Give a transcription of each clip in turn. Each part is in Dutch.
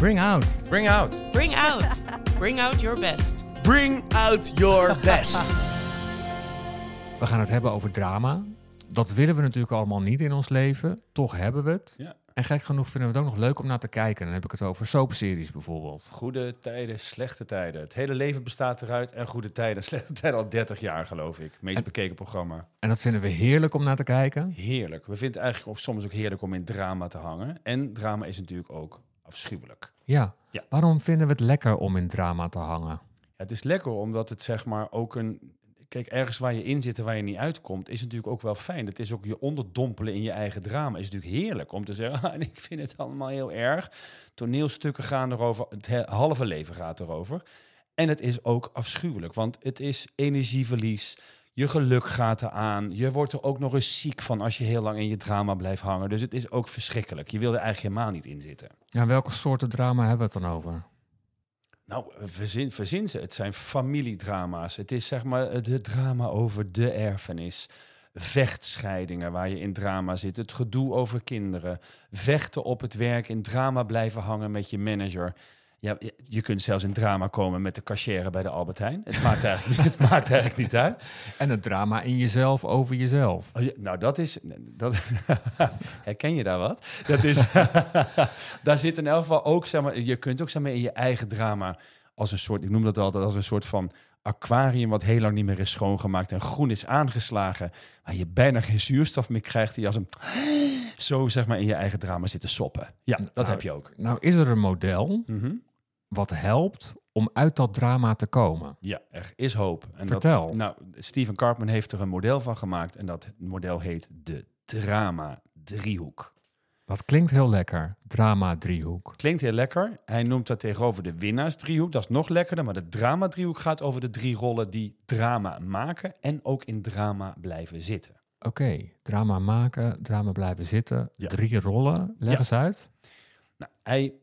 Bring out. Bring out. Bring out. Bring out your best. Bring out your best. We gaan het hebben over drama. Dat willen we natuurlijk allemaal niet in ons leven. Toch hebben we het. Ja. En gek genoeg vinden we het ook nog leuk om naar te kijken. Dan heb ik het over soapseries bijvoorbeeld. Goede tijden, slechte tijden. Het hele leven bestaat eruit. En goede tijden, slechte tijden al 30 jaar geloof ik. Meest bekeken programma. En dat vinden we heerlijk om naar te kijken. Heerlijk. We vinden het eigenlijk ook soms ook heerlijk om in drama te hangen. En drama is natuurlijk ook afschuwelijk. Ja. Ja. Waarom vinden we het lekker om in drama te hangen? Ja, het is lekker omdat het zeg maar ook een... Kijk, ergens waar je in zit en waar je niet uitkomt, is natuurlijk ook wel fijn. Het is ook je onderdompelen in je eigen drama. Is natuurlijk heerlijk om te zeggen, ah, ik vind het allemaal heel erg. Toneelstukken gaan erover, het he- halve leven gaat erover. En het is ook afschuwelijk, want het is energieverlies. Je geluk gaat eraan. Je wordt er ook nog eens ziek van als je heel lang in je drama blijft hangen. Dus het is ook verschrikkelijk. Je wil er eigenlijk helemaal niet in zitten. Ja, welke soorten drama hebben we het dan over? Nou, verzin, verzin ze. Het zijn familiedrama's. Het is zeg maar het drama over de erfenis. Vechtscheidingen waar je in drama zit. Het gedoe over kinderen. Vechten op het werk. In drama blijven hangen met je manager. Ja, je- kunt zelfs in drama komen met de cashier bij de Albert Heijn. Het maakt eigenlijk, het maakt eigenlijk niet uit. En het drama in jezelf over jezelf. Oh, ja, nou, dat is. Dat, herken je daar wat? Dat is. daar zit in elk geval ook, zeg maar, je kunt ook zeg maar, in je eigen drama als een soort, ik noem dat altijd als een soort van aquarium wat heel lang niet meer is schoongemaakt en groen is aangeslagen, waar je bijna geen zuurstof meer krijgt, die als een zo zeg maar in je eigen drama zit te soppen. Ja, dat Nou, heb je ook. Nou, is er een model Mhm. Wat helpt om uit dat drama te komen? Ja, er is hoop. En Vertel. Dat, nou, Steven Karpman heeft er een model van gemaakt en dat model heet de drama driehoek. Dat klinkt heel lekker. Drama driehoek. Klinkt heel lekker. Hij noemt dat tegenover de winnaarsdriehoek. Dat is nog lekkerder. Maar de drama-driehoek gaat over de drie rollen die drama maken en ook in drama blijven zitten. Oké, drama maken, drama blijven zitten. Ja. Drie rollen. Leg Ja. eens uit. Nou, hij,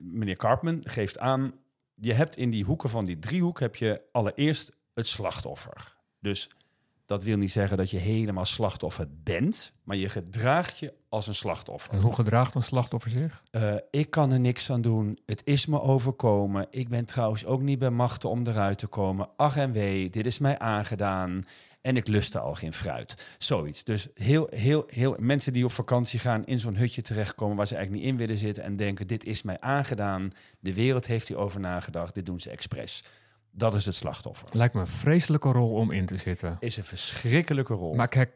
meneer Karpman geeft aan, je hebt in die hoeken van die driehoek heb je allereerst het slachtoffer. Dus dat wil niet zeggen dat je helemaal slachtoffer bent, maar je gedraagt je als een slachtoffer. En hoe gedraagt een slachtoffer zich? Eh, ik kan er niks aan doen. Het is me overkomen. Ik ben trouwens ook niet bij machten om eruit te komen. Ach en wee, dit is mij aangedaan. En ik lustte al geen fruit. Zoiets. Dus heel, heel, heel mensen die op vakantie gaan in zo'n hutje terechtkomen waar ze eigenlijk niet in willen zitten en denken: dit is mij aangedaan. De wereld heeft hierover nagedacht. Dit doen ze expres. Dat is het slachtoffer. Lijkt me een vreselijke rol om in te zitten. Is een verschrikkelijke rol. Maar ik,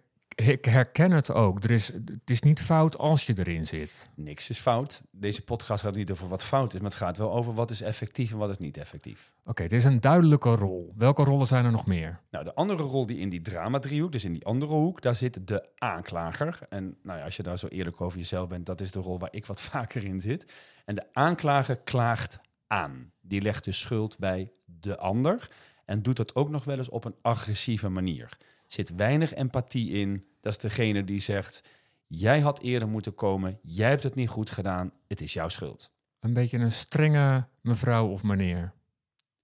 ik herken het ook. Er is, het is niet fout als je erin zit. Niks is fout. Deze podcast gaat niet over wat fout is, maar het gaat wel over wat is effectief en wat is niet effectief. Oké, het is een duidelijke rol. Welke rollen zijn er nog meer? Nou, de andere rol die in die drama-driehoek, dus in die andere hoek, daar zit de aanklager. En nou ja, als je daar zo eerlijk over jezelf bent, dat is de rol waar ik wat vaker in zit. En de aanklager klaagt aan. Die legt de schuld bij de ander en doet dat ook nog wel eens op een agressieve manier. Zit weinig empathie in. Dat is degene die zegt: Jij had eerder moeten komen, jij hebt het niet goed gedaan, het is jouw schuld. Een beetje een strenge mevrouw of meneer.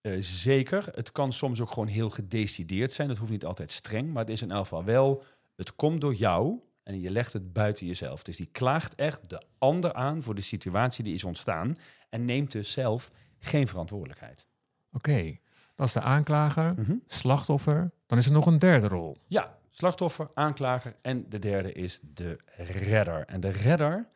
Eh, zeker. Het kan soms ook gewoon heel gedecideerd zijn. Dat hoeft niet altijd streng, maar het is in elk geval wel... Het komt door jou en je legt het buiten jezelf. Dus die klaagt echt de ander aan voor de situatie die is ontstaan... en neemt dus zelf geen verantwoordelijkheid. Oké, dat is de aanklager, Mhm. slachtoffer. Dan is er nog een derde rol. Ja, slachtoffer, aanklager en de derde is de redder. En de redder,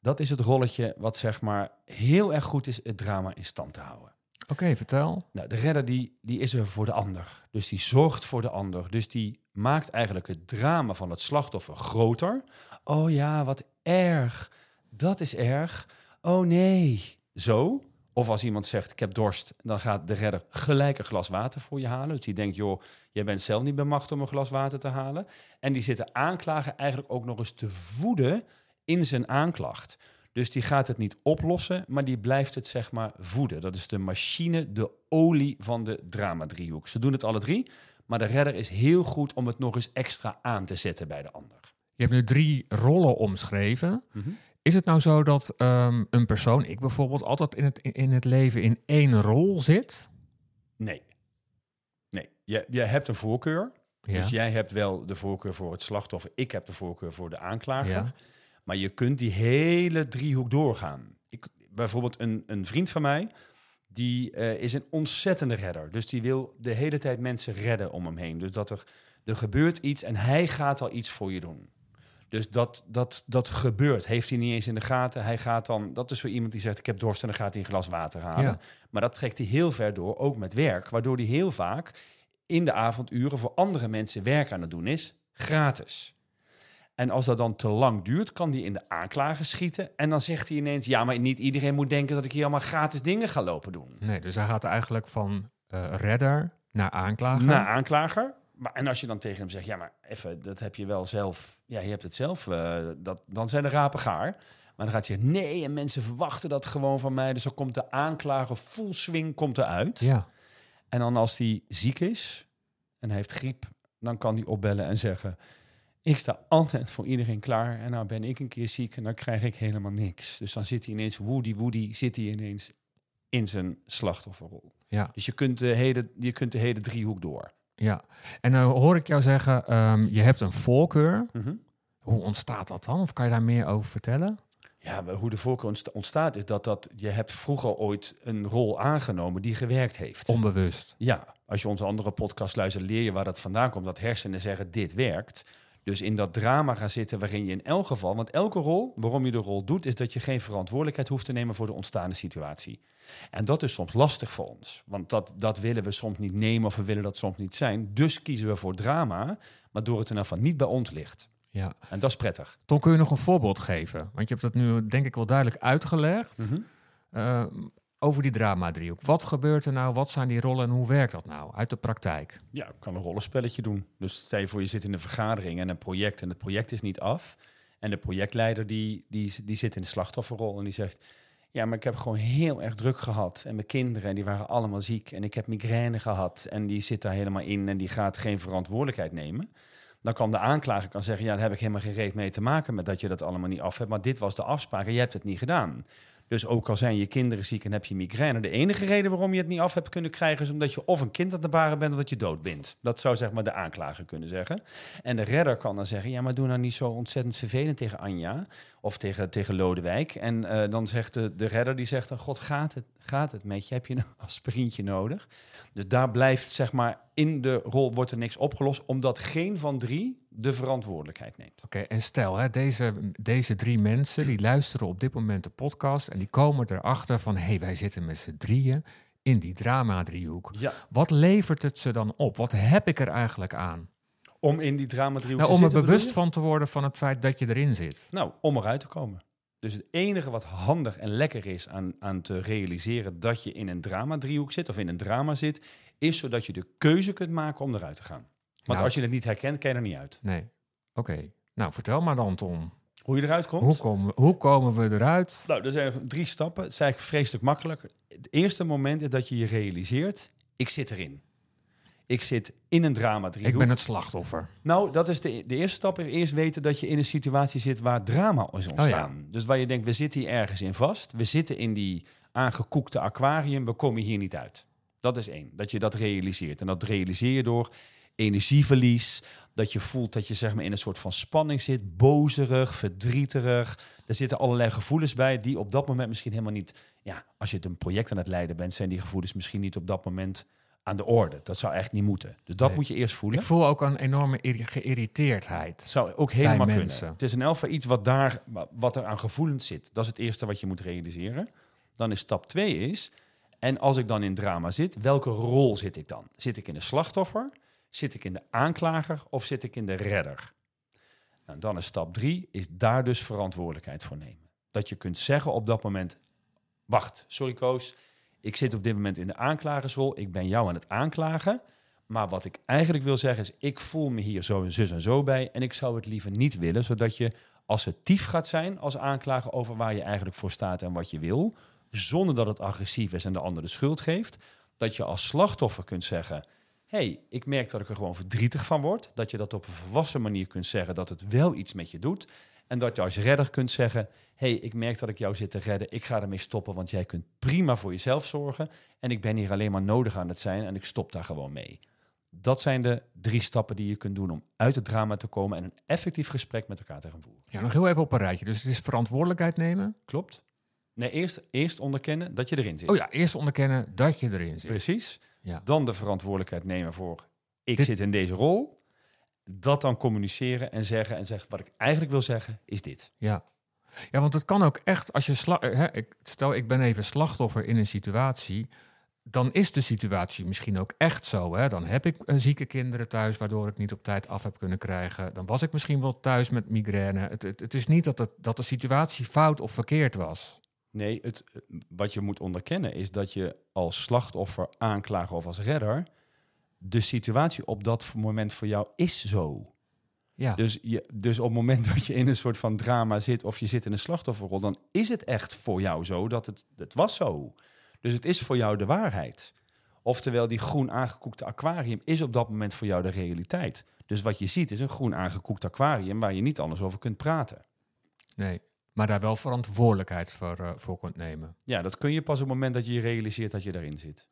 dat is het rolletje wat zeg maar heel erg goed is het drama in stand te houden. Oké, vertel. Nou, de redder die, die is er voor de ander. Dus die zorgt voor de ander. Dus die maakt eigenlijk het drama van het slachtoffer groter. Oh ja, wat erg. Dat is erg. Oh nee. Zo. Of als iemand zegt, ik heb dorst, dan gaat de redder gelijk een glas water voor je halen. Dus die denkt, joh, jij bent zelf niet bij macht om een glas water te halen. En die zit de aanklager eigenlijk ook nog eens te voeden in zijn aanklacht. Dus die gaat het niet oplossen, maar die blijft het zeg maar voeden. Dat is de machine, de olie van de drama-driehoek. Ze doen het alle drie, maar de redder is heel goed om het nog eens extra aan te zetten bij de ander. Je hebt nu drie rollen omschreven. Is het nou zo dat ehm, een persoon, ik bijvoorbeeld, altijd in het, in het leven in één rol zit? Nee. Nee, je, je hebt een voorkeur. Ja. Dus jij hebt wel de voorkeur voor het slachtoffer. Ik heb de voorkeur voor de aanklager. Ja. Maar je kunt die hele driehoek doorgaan. Ik, bijvoorbeeld een, een vriend van mij, die eh, is een ontzettende redder. Dus die wil de hele tijd mensen redden om hem heen. Dus dat er, er gebeurt iets en hij gaat al iets voor je doen. Dus dat, dat, dat gebeurt. Heeft hij niet eens in de gaten. Hij gaat dan, dat is zo iemand die zegt: Ik heb dorst en dan gaat hij een glas water halen. Ja. Maar dat trekt hij heel ver door, ook met werk. Waardoor hij heel vaak in de avonduren voor andere mensen werk aan het doen is, gratis. En als dat dan te lang duurt, kan hij in de aanklager schieten. En dan zegt hij ineens: Ja, maar niet iedereen moet denken dat ik hier allemaal gratis dingen ga lopen doen. Nee, dus hij gaat eigenlijk van eh, redder naar aanklager. Na aanklager. Maar, en als je dan tegen hem zegt: Ja, maar even, dat heb je wel zelf. Ja, je hebt het zelf. eh, dat, dan zijn de rapen gaar. Maar dan gaat hij zeggen: Nee, en mensen verwachten dat gewoon van mij. Dus dan komt de aanklager full swing komt eruit. Ja, En dan als hij ziek is en hij heeft griep, dan kan hij opbellen en zeggen: Ik sta altijd voor iedereen klaar. En nou ben ik een keer ziek en dan krijg ik helemaal niks. Dus dan zit hij ineens, woody woody, zit hij ineens in zijn slachtofferrol. ja, Dus je kunt de hele, je kunt de hele driehoek door. Ja. En dan hoor ik jou zeggen, ehm, je hebt een voorkeur. Hoe ontstaat dat dan? Of kan je daar meer over vertellen? Ja, hoe de voorkeur ontsta- ontstaat is dat, dat je hebt vroeger ooit een rol aangenomen die gewerkt heeft. Onbewust. Ja, als je onze andere podcast luistert, leer je waar dat vandaan komt. Dat hersenen zeggen, dit werkt. Dus in dat drama gaan zitten waarin je in elk geval... Want elke rol, waarom je de rol doet... is dat je geen verantwoordelijkheid hoeft te nemen voor de ontstaande situatie. En dat is soms lastig voor ons. Want dat, dat willen we soms niet nemen of we willen dat soms niet zijn. Dus kiezen we voor drama, waardoor het in geval niet bij ons ligt. Ja. En dat is prettig. Tom, kun je nog een voorbeeld geven? Want je hebt dat nu denk ik wel duidelijk uitgelegd. eh, over die drama-driehoek. Wat gebeurt er nou? Wat zijn die rollen en hoe werkt dat nou uit de praktijk? Ja, ik kan een rollenspelletje doen. Dus stel je voor, je zit in een vergadering en een project en het project is niet af. En de projectleider die, die, die zit in de slachtofferrol en die zegt... Ja, maar ik heb gewoon heel erg druk gehad. En mijn kinderen, die waren allemaal ziek. En ik heb migraine gehad. En die zit daar helemaal in en die gaat geen verantwoordelijkheid nemen. Dan kan de aanklager kan zeggen... Ja, daar heb ik helemaal geen reet mee te maken met dat je dat allemaal niet af hebt. Maar dit was de afspraak en je hebt het niet gedaan. Dus ook al zijn je kinderen ziek en heb je migraine... de enige reden waarom je het niet af hebt kunnen krijgen... is omdat je of een kind aan de baren bent of dat je dood bent. Dat zou zeg maar de aanklager kunnen zeggen. En de redder kan dan zeggen... ja, maar doe nou niet zo ontzettend vervelend tegen Anja... of tegen, tegen Lodewijk. En eh, dan zegt de, de redder, die zegt dan... god, gaat het, gaat het met je? Heb je een aspirintje nodig? Dus daar blijft zeg maar... in de rol wordt er niks opgelost... omdat geen van drie de verantwoordelijkheid neemt. Oké, en stel, hè, deze, deze drie mensen die luisteren op dit moment de podcast en die komen erachter van, hé, hey, wij zitten met z'n drieën in die drama-driehoek. Ja, Wat levert het ze dan op? Wat heb ik er eigenlijk aan? om in die drama driehoek Nou, te om er zitten, bewust van te worden van het feit dat je erin zit. Nou, om eruit te komen. Dus het enige wat handig en lekker is aan, aan te realiseren dat je in een drama-driehoek zit of in een drama zit, is zodat je de keuze kunt maken om eruit te gaan. Want Nou, als je het niet herkent, kan je er niet uit. Nee. Oké. Nou, vertel maar dan, Tom. Hoe je eruit komt? Hoe komen, hoe komen we eruit? Nou, er zijn drie stappen. Het is eigenlijk vreselijk makkelijk. Het eerste moment is dat je je realiseert, ik zit erin. Ik zit in een drama-driehoek. Ik ben het slachtoffer. Nou, dat is de, de eerste stap. Is eerst weten dat je in een situatie zit waar drama is ontstaan. Dus waar je denkt, we zitten hier ergens in vast. We zitten in die aangekoekte aquarium. We komen hier niet uit. Dat is één. Dat je dat realiseert. En dat realiseer je door energieverlies. Dat je voelt dat je zeg maar in een soort van spanning zit. Bozerig, verdrieterig. Er zitten allerlei gevoelens bij die op dat moment misschien helemaal niet... Ja, als je het een project aan het leiden bent, zijn die gevoelens misschien niet op dat moment aan de orde. Dat zou echt niet moeten. Dus dat Nee. moet je eerst voelen. Ik voel ook een enorme geïrriteerdheid. Zou ook helemaal kunnen. mensen. Het is in elk geval iets wat, daar, wat er aan gevoelens zit. Dat is het eerste wat je moet realiseren. Dan is stap twee is... En als ik dan in drama zit, welke rol zit ik dan? Zit ik in de slachtoffer? Zit ik in de aanklager? Of zit ik in de redder? Nou, dan is stap drie, is daar dus verantwoordelijkheid voor nemen. Dat je kunt zeggen op dat moment... Wacht, sorry Koos, ik zit op dit moment in de aanklagersrol. Ik ben jou aan het aanklagen. Maar wat ik eigenlijk wil zeggen is, ik voel me hier zo en zus en zo bij. En ik zou het liever niet willen, zodat je assertief gaat zijn als aanklager over waar je eigenlijk voor staat en wat je wil. Zonder dat het agressief is en de ander de schuld geeft. Dat je als slachtoffer kunt zeggen, hey, ik merk dat ik er gewoon verdrietig van word. Dat je dat op een volwassen manier kunt zeggen, dat het wel iets met je doet. En dat je als redder kunt zeggen, hey, ik merk dat ik jou zit te redden. Ik ga ermee stoppen, want jij kunt prima voor jezelf zorgen. En ik ben hier alleen maar nodig aan het zijn en ik stop daar gewoon mee. Dat zijn de drie stappen die je kunt doen om uit het drama te komen en een effectief gesprek met elkaar te gaan voeren. Ja, nog heel even op een rijtje. Dus het is verantwoordelijkheid nemen. Klopt? Nee, eerst, eerst onderkennen dat je erin zit. Oh ja, eerst onderkennen dat je erin zit. Precies. Ja. Dan de verantwoordelijkheid nemen voor ik Dit- zit in deze rol. Dat dan communiceren en zeggen en zeggen wat ik eigenlijk wil zeggen is dit. Ja. ja, want het kan ook echt, als je sla hè, ik, stel ik ben even slachtoffer in een situatie, dan is de situatie misschien ook echt zo. Hè? Dan heb ik eh, zieke kinderen thuis, waardoor ik niet op tijd af heb kunnen krijgen. Dan was ik misschien wel thuis met migraine. Het, het, het is niet dat, het, dat de situatie fout of verkeerd was. Nee, het, wat je moet onderkennen is dat je als slachtoffer, aanklager of als redder, de situatie op dat moment voor jou is zo. Ja, Dus, je, dus op het moment dat je in een soort van drama zit of je zit in een slachtofferrol, dan is het echt voor jou zo dat het, het was zo. Dus het is voor jou de waarheid. Oftewel, die groen aangekoekte aquarium is op dat moment voor jou de realiteit. Dus wat je ziet is een groen aangekoekt aquarium waar je niet anders over kunt praten. nee. Maar daar wel verantwoordelijkheid voor, eh, voor kunt nemen. Ja, dat kun je pas op het moment dat je realiseert dat je daarin zit.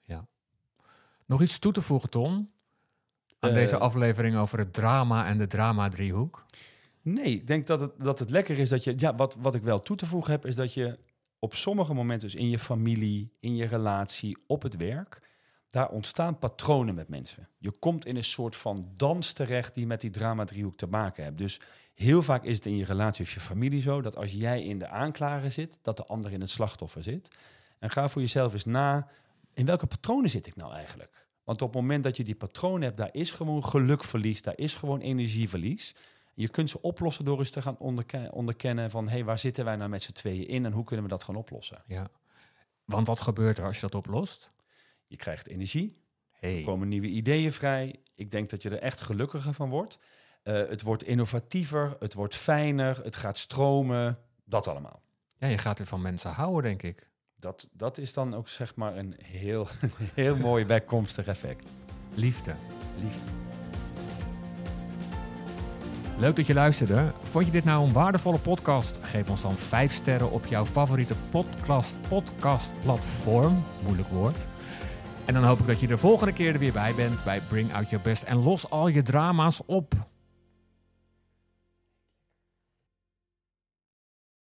Nog iets toe te voegen, Ton? Aan Eh, deze aflevering over het drama en de drama-driehoek? Nee, ik denk dat het, dat het lekker is dat je... Ja, wat, wat ik wel toe te voegen heb, is dat je op sommige momenten... dus in je familie, in je relatie, op het werk... daar ontstaan patronen met mensen. Je komt in een soort van dans terecht... die met die drama-driehoek te maken heeft. Dus heel vaak is het in je relatie of je familie zo... dat als jij in de aanklager zit, dat de ander in het slachtoffer zit. En ga voor jezelf eens na... in welke patronen zit ik nou eigenlijk? Want op het moment dat je die patronen hebt... daar is gewoon gelukverlies, daar is gewoon energieverlies... Je kunt ze oplossen door eens te gaan onderke- onderkennen van... hé, hey, waar zitten wij nou met z'n tweeën in en hoe kunnen we dat gaan oplossen? Ja. Want wat gebeurt er als je dat oplost? Je krijgt energie, Hey. er komen nieuwe ideeën vrij. Ik denk dat je er echt gelukkiger van wordt. Eh, het wordt innovatiever, het wordt fijner, het gaat stromen, dat allemaal. Ja, je gaat weer van mensen houden, denk ik. Dat, dat is dan ook zeg maar een heel, heel mooi bijkomstig effect. Liefde. Liefde. Leuk dat je luisterde. Vond je dit nou een waardevolle podcast? Geef ons dan 5 sterren op jouw favoriete podcast, podcastplatform. Moeilijk woord. En dan hoop ik dat je de volgende keer er weer bij bent bij Bring Out Your Best en los al je drama's op.